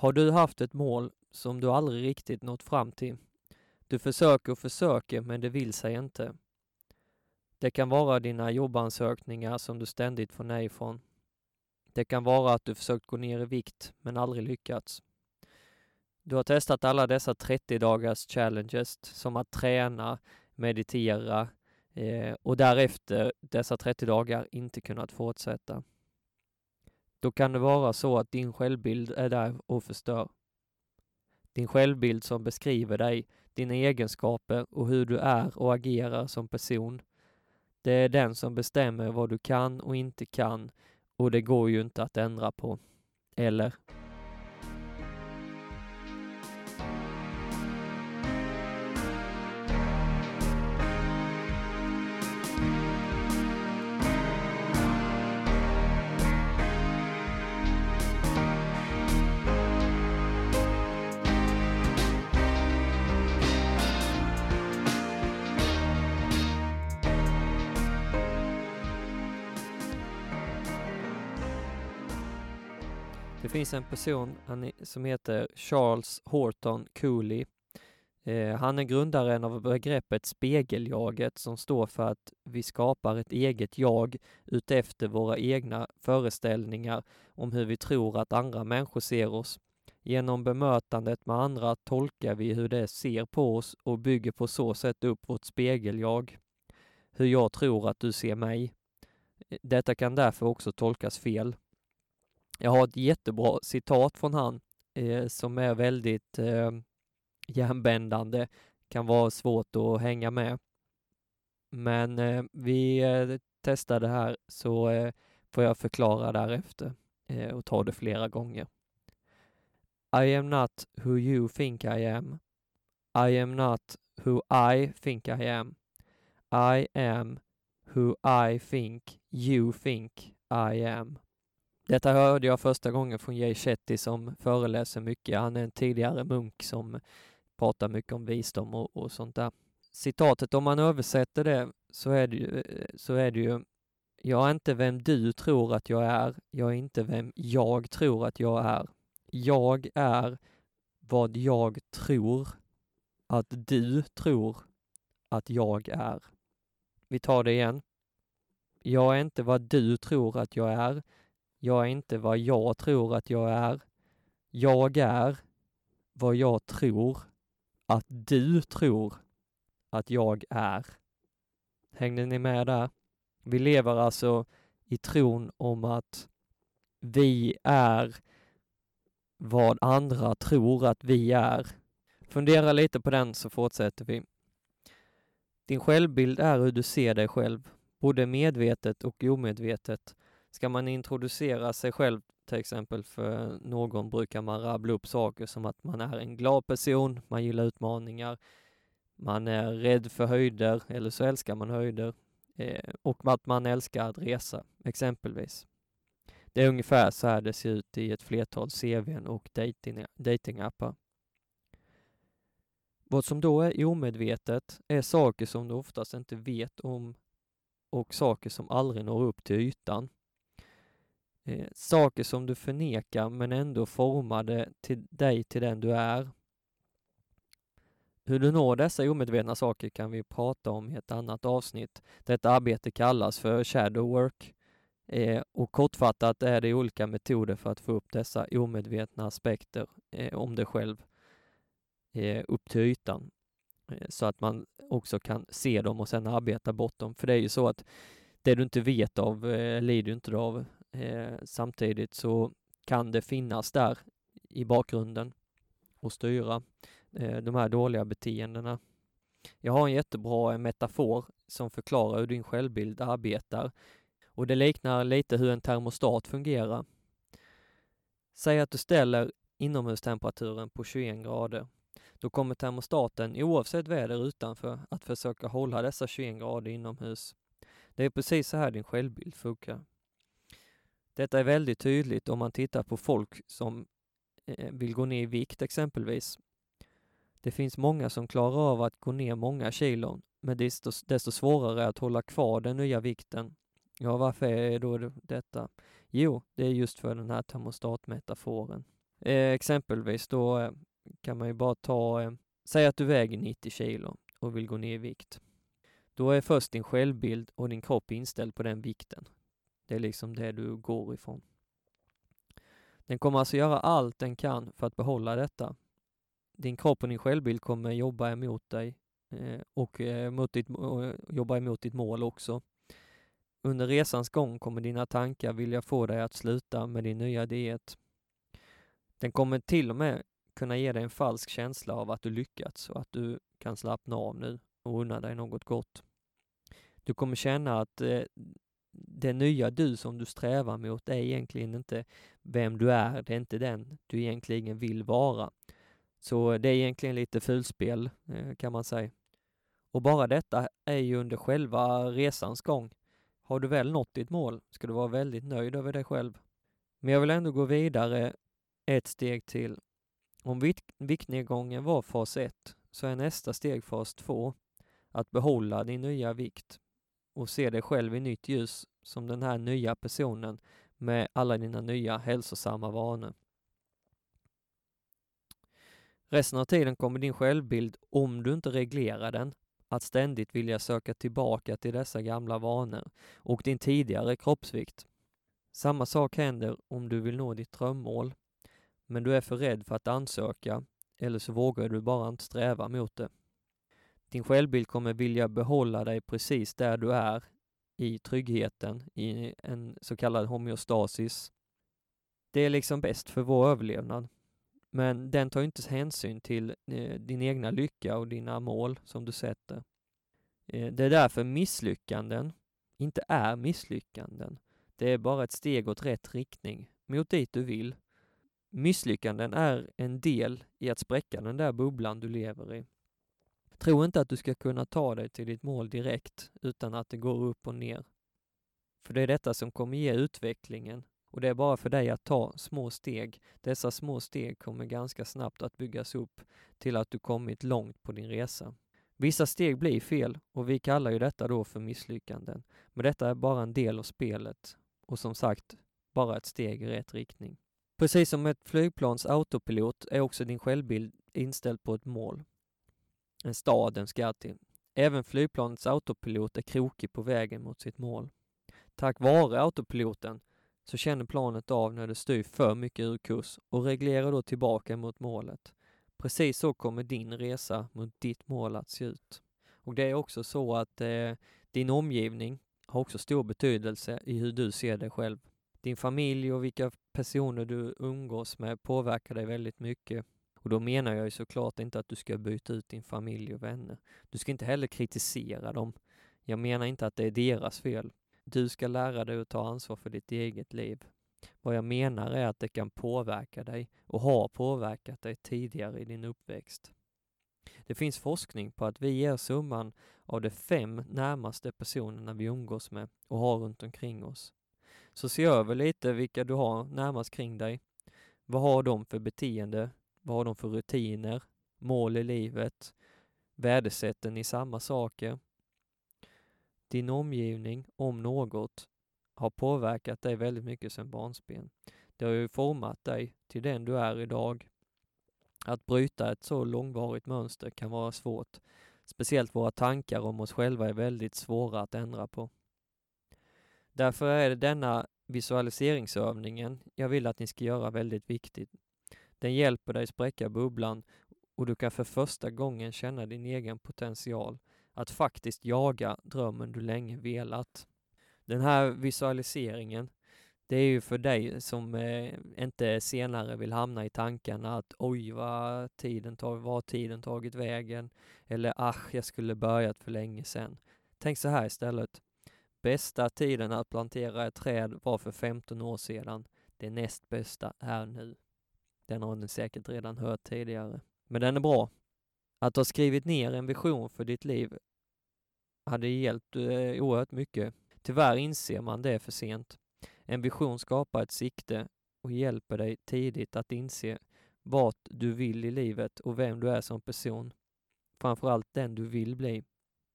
Har du haft ett mål som du aldrig riktigt nått fram till? Du försöker och försöker men det vill sig inte. Det kan vara dina jobbansökningar som du ständigt får nej från. Det kan vara att du försökt gå ner i vikt men aldrig lyckats. Du har testat alla dessa 30 dagars challenges som att träna, meditera eh, och därefter dessa 30 dagar inte kunnat fortsätta. Då kan det vara så att din självbild är där och förstör. Din självbild som beskriver dig, dina egenskaper och hur du är och agerar som person. Det är den som bestämmer vad du kan och inte kan och det går ju inte att ändra på. Eller? Det finns en person som heter Charles Horton Cooley. Eh, han är grundaren av begreppet spegeljaget som står för att vi skapar ett eget jag utefter våra egna föreställningar om hur vi tror att andra människor ser oss. Genom bemötandet med andra tolkar vi hur det ser på oss och bygger på så sätt upp vårt spegeljag. Hur jag tror att du ser mig. Eh, detta kan därför också tolkas fel. Jag har ett jättebra citat från han eh, som är väldigt eh, järnbändande, kan vara svårt att hänga med. Men eh, vi eh, testar det här så eh, får jag förklara därefter eh, och ta det flera gånger. I am not who you think I am. I am not who I think I am. I am who I think you think I am. Detta hörde jag första gången från Jay Shetty som föreläser mycket. Han är en tidigare munk som pratar mycket om visdom och, och sånt där. Citatet, om man översätter det så är det, ju, eh, så är det ju Jag är inte vem du tror att jag är. Jag är inte vem jag tror att jag är. Jag är vad jag tror att du tror att jag är. Vi tar det igen. Jag är inte vad du tror att jag är. Jag är inte vad jag tror att jag är. Jag är vad jag tror att du tror att jag är. Hängde ni med där? Vi lever alltså i tron om att vi är vad andra tror att vi är. Fundera lite på den så fortsätter vi. Din självbild är hur du ser dig själv, både medvetet och omedvetet. Ska man introducera sig själv till exempel för någon brukar man rabbla upp saker som att man är en glad person, man gillar utmaningar, man är rädd för höjder eller så älskar man höjder eh, och att man älskar att resa exempelvis. Det är ungefär så här det ser ut i ett flertal CVn och dating, datingappar. Vad som då är omedvetet är saker som du oftast inte vet om och saker som aldrig når upp till ytan. Eh, saker som du förnekar men ändå formade till dig till den du är. Hur du når dessa omedvetna saker kan vi prata om i ett annat avsnitt. Detta arbete kallas för shadow work eh, och kortfattat är det olika metoder för att få upp dessa omedvetna aspekter eh, om dig själv eh, upp till ytan eh, så att man också kan se dem och sen arbeta bort dem. För det är ju så att det du inte vet av eh, lider du inte av Eh, samtidigt så kan det finnas där i bakgrunden och styra eh, de här dåliga beteendena. Jag har en jättebra metafor som förklarar hur din självbild arbetar och det liknar lite hur en termostat fungerar. Säg att du ställer inomhustemperaturen på 21 grader. Då kommer termostaten oavsett väder utanför att försöka hålla dessa 21 grader inomhus. Det är precis så här din självbild funkar. Detta är väldigt tydligt om man tittar på folk som eh, vill gå ner i vikt exempelvis. Det finns många som klarar av att gå ner många kilon, men desto, desto svårare att hålla kvar den nya vikten. Ja, varför är då detta? Jo, det är just för den här termostatmetaforen. Eh, exempelvis då eh, kan man ju bara ta, eh, säg att du väger 90 kilo och vill gå ner i vikt. Då är först din självbild och din kropp inställd på den vikten. Det är liksom det du går ifrån. Den kommer alltså göra allt den kan för att behålla detta. Din kropp och din självbild kommer jobba emot dig eh, och eh, mot ditt, eh, jobba emot ditt mål också. Under resans gång kommer dina tankar vilja få dig att sluta med din nya diet. Den kommer till och med kunna ge dig en falsk känsla av att du lyckats och att du kan slappna av nu och unna dig något gott. Du kommer känna att det nya du som du strävar mot är egentligen inte vem du är, det är inte den du egentligen vill vara. Så det är egentligen lite fulspel eh, kan man säga. Och bara detta är ju under själva resans gång. Har du väl nått ditt mål ska du vara väldigt nöjd över dig själv. Men jag vill ändå gå vidare ett steg till. Om viktnedgången var fas 1 så är nästa steg fas 2 att behålla din nya vikt och se dig själv i nytt ljus som den här nya personen med alla dina nya hälsosamma vanor. Resten av tiden kommer din självbild, om du inte reglerar den, att ständigt vilja söka tillbaka till dessa gamla vanor och din tidigare kroppsvikt. Samma sak händer om du vill nå ditt drömmål, men du är för rädd för att ansöka eller så vågar du bara inte sträva mot det. Din självbild kommer vilja behålla dig precis där du är i tryggheten, i en så kallad homeostasis. Det är liksom bäst för vår överlevnad. Men den tar inte hänsyn till eh, din egna lycka och dina mål som du sätter. Eh, det är därför misslyckanden inte är misslyckanden. Det är bara ett steg åt rätt riktning, mot dit du vill. Misslyckanden är en del i att spräcka den där bubblan du lever i. Tro inte att du ska kunna ta dig till ditt mål direkt utan att det går upp och ner. För det är detta som kommer ge utvecklingen och det är bara för dig att ta små steg. Dessa små steg kommer ganska snabbt att byggas upp till att du kommit långt på din resa. Vissa steg blir fel och vi kallar ju detta då för misslyckanden. Men detta är bara en del av spelet och som sagt, bara ett steg i rätt riktning. Precis som ett flygplans autopilot är också din självbild inställd på ett mål en stad den ska till. Även flygplanets autopilot är krokig på vägen mot sitt mål. Tack vare autopiloten så känner planet av när det styr för mycket ur kurs och reglerar då tillbaka mot målet. Precis så kommer din resa mot ditt mål att se ut. Och det är också så att eh, din omgivning har också stor betydelse i hur du ser dig själv. Din familj och vilka personer du umgås med påverkar dig väldigt mycket och då menar jag ju såklart inte att du ska byta ut din familj och vänner. Du ska inte heller kritisera dem. Jag menar inte att det är deras fel. Du ska lära dig att ta ansvar för ditt eget liv. Vad jag menar är att det kan påverka dig och har påverkat dig tidigare i din uppväxt. Det finns forskning på att vi ger summan av de fem närmaste personerna vi umgås med och har runt omkring oss. Så se över lite vilka du har närmast kring dig. Vad har de för beteende? Vad har de för rutiner? Mål i livet? Värdesätter ni samma saker? Din omgivning, om något, har påverkat dig väldigt mycket sedan barnsben. Det har ju format dig till den du är idag. Att bryta ett så långvarigt mönster kan vara svårt. Speciellt våra tankar om oss själva är väldigt svåra att ändra på. Därför är det denna visualiseringsövningen jag vill att ni ska göra väldigt viktigt. Den hjälper dig spräcka bubblan och du kan för första gången känna din egen potential att faktiskt jaga drömmen du länge velat. Den här visualiseringen, det är ju för dig som eh, inte senare vill hamna i tankarna att oj, vad tiden tag, vad tiden tagit vägen? Eller ach, jag skulle börjat för länge sedan. Tänk så här istället. Bästa tiden att plantera ett träd var för 15 år sedan. Det näst bästa är nu. Den har ni säkert redan hört tidigare. Men den är bra. Att ha skrivit ner en vision för ditt liv hade hjälpt eh, oerhört mycket. Tyvärr inser man det för sent. En vision skapar ett sikte och hjälper dig tidigt att inse vart du vill i livet och vem du är som person. Framförallt den du vill bli.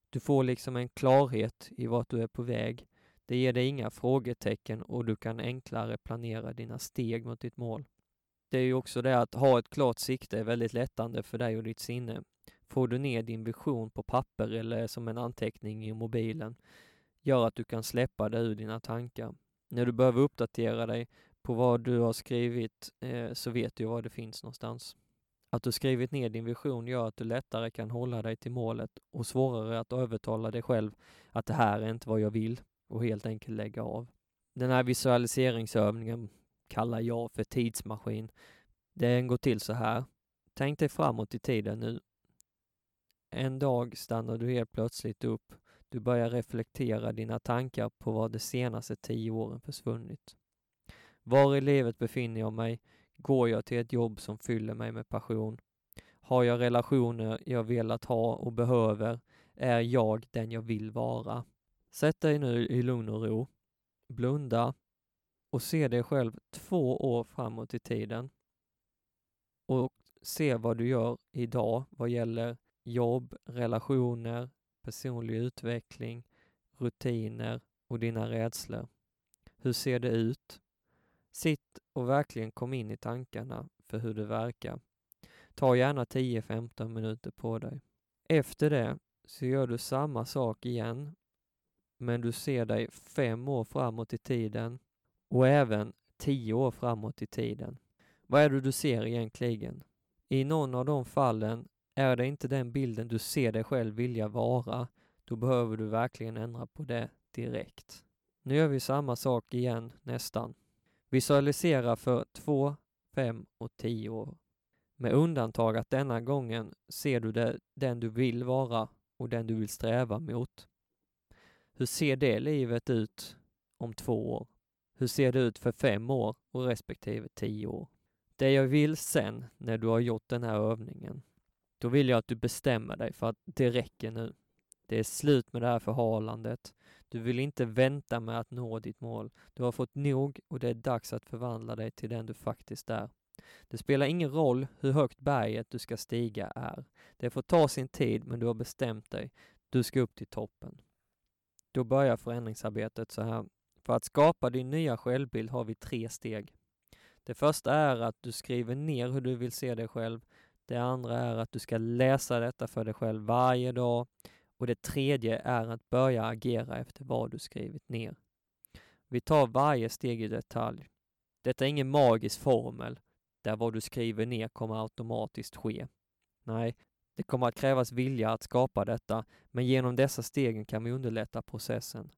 Du får liksom en klarhet i vart du är på väg. Det ger dig inga frågetecken och du kan enklare planera dina steg mot ditt mål det är ju också det att ha ett klart sikte är väldigt lättande för dig och ditt sinne. Får du ner din vision på papper eller som en anteckning i mobilen gör att du kan släppa det ur dina tankar. När du behöver uppdatera dig på vad du har skrivit eh, så vet du var det finns någonstans. Att du skrivit ner din vision gör att du lättare kan hålla dig till målet och svårare att övertala dig själv att det här är inte vad jag vill och helt enkelt lägga av. Den här visualiseringsövningen kallar jag för tidsmaskin. Den går till så här. Tänk dig framåt i tiden nu. En dag stannar du helt plötsligt upp. Du börjar reflektera dina tankar på vad de senaste tio åren försvunnit. Var i livet befinner jag mig? Går jag till ett jobb som fyller mig med passion? Har jag relationer jag velat ha och behöver? Är jag den jag vill vara? Sätt dig nu i lugn och ro. Blunda och se dig själv två år framåt i tiden. Och se vad du gör idag vad gäller jobb, relationer, personlig utveckling, rutiner och dina rädslor. Hur ser det ut? Sitt och verkligen kom in i tankarna för hur det verkar. Ta gärna 10-15 minuter på dig. Efter det så gör du samma sak igen, men du ser dig fem år framåt i tiden och även tio år framåt i tiden. Vad är det du ser egentligen? I någon av de fallen är det inte den bilden du ser dig själv vilja vara, då behöver du verkligen ändra på det direkt. Nu gör vi samma sak igen nästan. Visualisera för 2, 5 och 10 år. Med undantag att denna gången ser du det, den du vill vara och den du vill sträva mot. Hur ser det livet ut om två år? Hur ser det ut för fem år och respektive tio år? Det jag vill sen när du har gjort den här övningen, då vill jag att du bestämmer dig för att det räcker nu. Det är slut med det här förhalandet. Du vill inte vänta med att nå ditt mål. Du har fått nog och det är dags att förvandla dig till den du faktiskt är. Det spelar ingen roll hur högt berget du ska stiga är. Det får ta sin tid, men du har bestämt dig. Du ska upp till toppen. Då börjar förändringsarbetet så här. För att skapa din nya självbild har vi tre steg. Det första är att du skriver ner hur du vill se dig själv. Det andra är att du ska läsa detta för dig själv varje dag. Och det tredje är att börja agera efter vad du skrivit ner. Vi tar varje steg i detalj. Detta är ingen magisk formel där vad du skriver ner kommer automatiskt ske. Nej, det kommer att krävas vilja att skapa detta, men genom dessa stegen kan vi underlätta processen.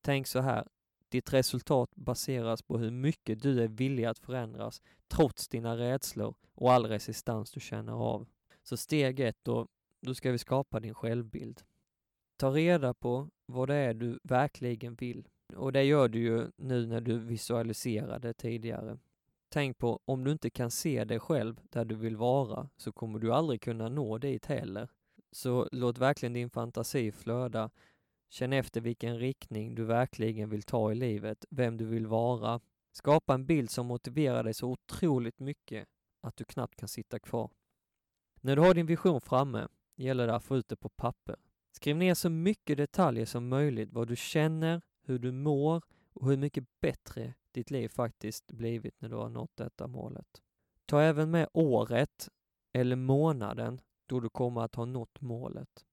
Tänk så här, ditt resultat baseras på hur mycket du är villig att förändras trots dina rädslor och all resistans du känner av. Så steg ett då, då ska vi skapa din självbild. Ta reda på vad det är du verkligen vill. Och det gör du ju nu när du visualiserade tidigare. Tänk på, om du inte kan se dig själv där du vill vara så kommer du aldrig kunna nå dit heller. Så låt verkligen din fantasi flöda. Känn efter vilken riktning du verkligen vill ta i livet, vem du vill vara. Skapa en bild som motiverar dig så otroligt mycket att du knappt kan sitta kvar. När du har din vision framme gäller det att få ut det på papper. Skriv ner så mycket detaljer som möjligt, vad du känner, hur du mår och hur mycket bättre ditt liv faktiskt blivit när du har nått detta målet. Ta även med året eller månaden då du kommer att ha nått målet.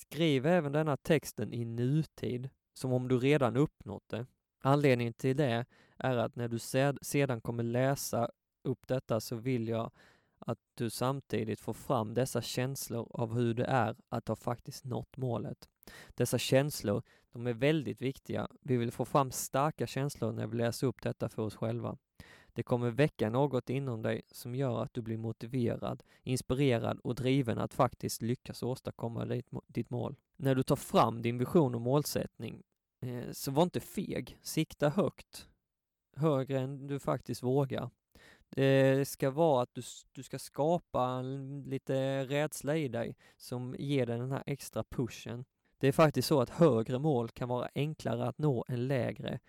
Skriv även denna texten i nutid, som om du redan uppnått det. Anledningen till det är att när du sedan kommer läsa upp detta så vill jag att du samtidigt får fram dessa känslor av hur det är att ha faktiskt nått målet. Dessa känslor, de är väldigt viktiga. Vi vill få fram starka känslor när vi läser upp detta för oss själva. Det kommer väcka något inom dig som gör att du blir motiverad, inspirerad och driven att faktiskt lyckas åstadkomma ditt, mål. När du tar fram din vision och målsättning, eh, så var inte feg. Sikta högt. Högre än du faktiskt vågar. Det ska vara att du, du ska skapa lite rädsla i dig som ger dig den här extra pushen. Det är faktiskt så att högre mål kan vara enklare att nå än lägre,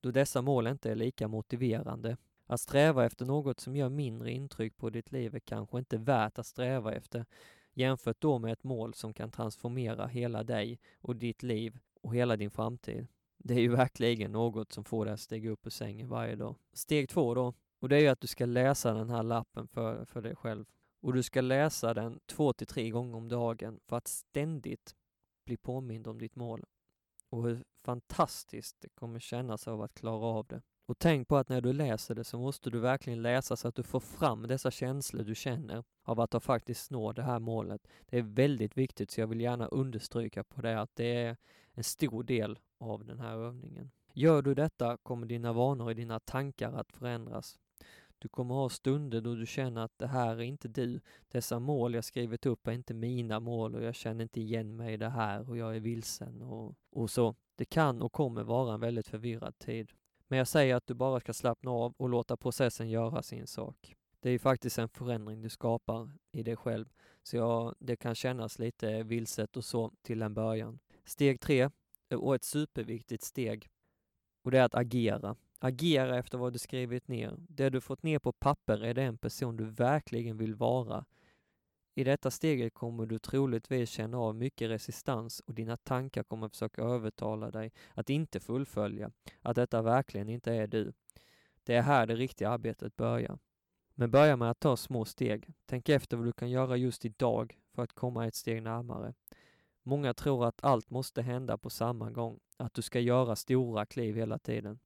då dessa mål inte är lika motiverande. Att sträva efter något som gör mindre intryck på ditt liv är kanske inte värt att sträva efter, jämfört då med ett mål som kan transformera hela dig och ditt liv och hela din framtid. Det är ju verkligen något som får dig att stiga upp ur sängen varje dag. Steg två då, Och det är ju att du ska läsa den här lappen för, för dig själv. Och du ska läsa den två till tre gånger om dagen för att ständigt bli påmind om ditt mål. Och hur fantastiskt det kommer kännas av att klara av det. Och tänk på att när du läser det så måste du verkligen läsa så att du får fram dessa känslor du känner av att ha faktiskt nå det här målet. Det är väldigt viktigt så jag vill gärna understryka på det att det är en stor del av den här övningen. Gör du detta kommer dina vanor och dina tankar att förändras. Du kommer ha stunder då du känner att det här är inte du. Dessa mål jag skrivit upp är inte mina mål och jag känner inte igen mig i det här och jag är vilsen och, och så. Det kan och kommer vara en väldigt förvirrad tid. Men jag säger att du bara ska slappna av och låta processen göra sin sak. Det är ju faktiskt en förändring du skapar i dig själv, så ja, det kan kännas lite vilset och så till en början. Steg tre, eh, och ett superviktigt steg, och det är att agera. Agera efter vad du skrivit ner. Det du fått ner på papper är den person du verkligen vill vara. I detta steget kommer du troligtvis känna av mycket resistans och dina tankar kommer försöka övertala dig att inte fullfölja, att detta verkligen inte är du. Det är här det riktiga arbetet börjar. Men börja med att ta små steg. Tänk efter vad du kan göra just idag för att komma ett steg närmare. Många tror att allt måste hända på samma gång, att du ska göra stora kliv hela tiden.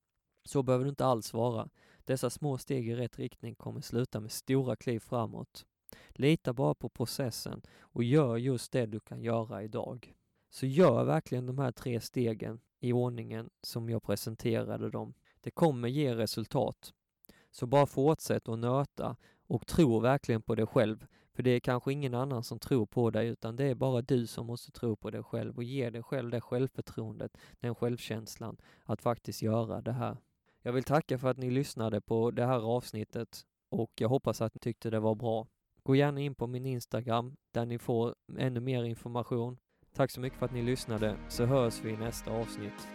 Så behöver det inte alls vara. Dessa små steg i rätt riktning kommer sluta med stora kliv framåt. Lita bara på processen och gör just det du kan göra idag. Så gör verkligen de här tre stegen i ordningen som jag presenterade dem. Det kommer ge resultat. Så bara fortsätt att nöta och tro verkligen på dig själv. För det är kanske ingen annan som tror på dig utan det är bara du som måste tro på dig själv och ge dig själv det självförtroendet, den självkänslan att faktiskt göra det här. Jag vill tacka för att ni lyssnade på det här avsnittet och jag hoppas att ni tyckte det var bra. Gå gärna in på min Instagram där ni får ännu mer information. Tack så mycket för att ni lyssnade så hörs vi i nästa avsnitt.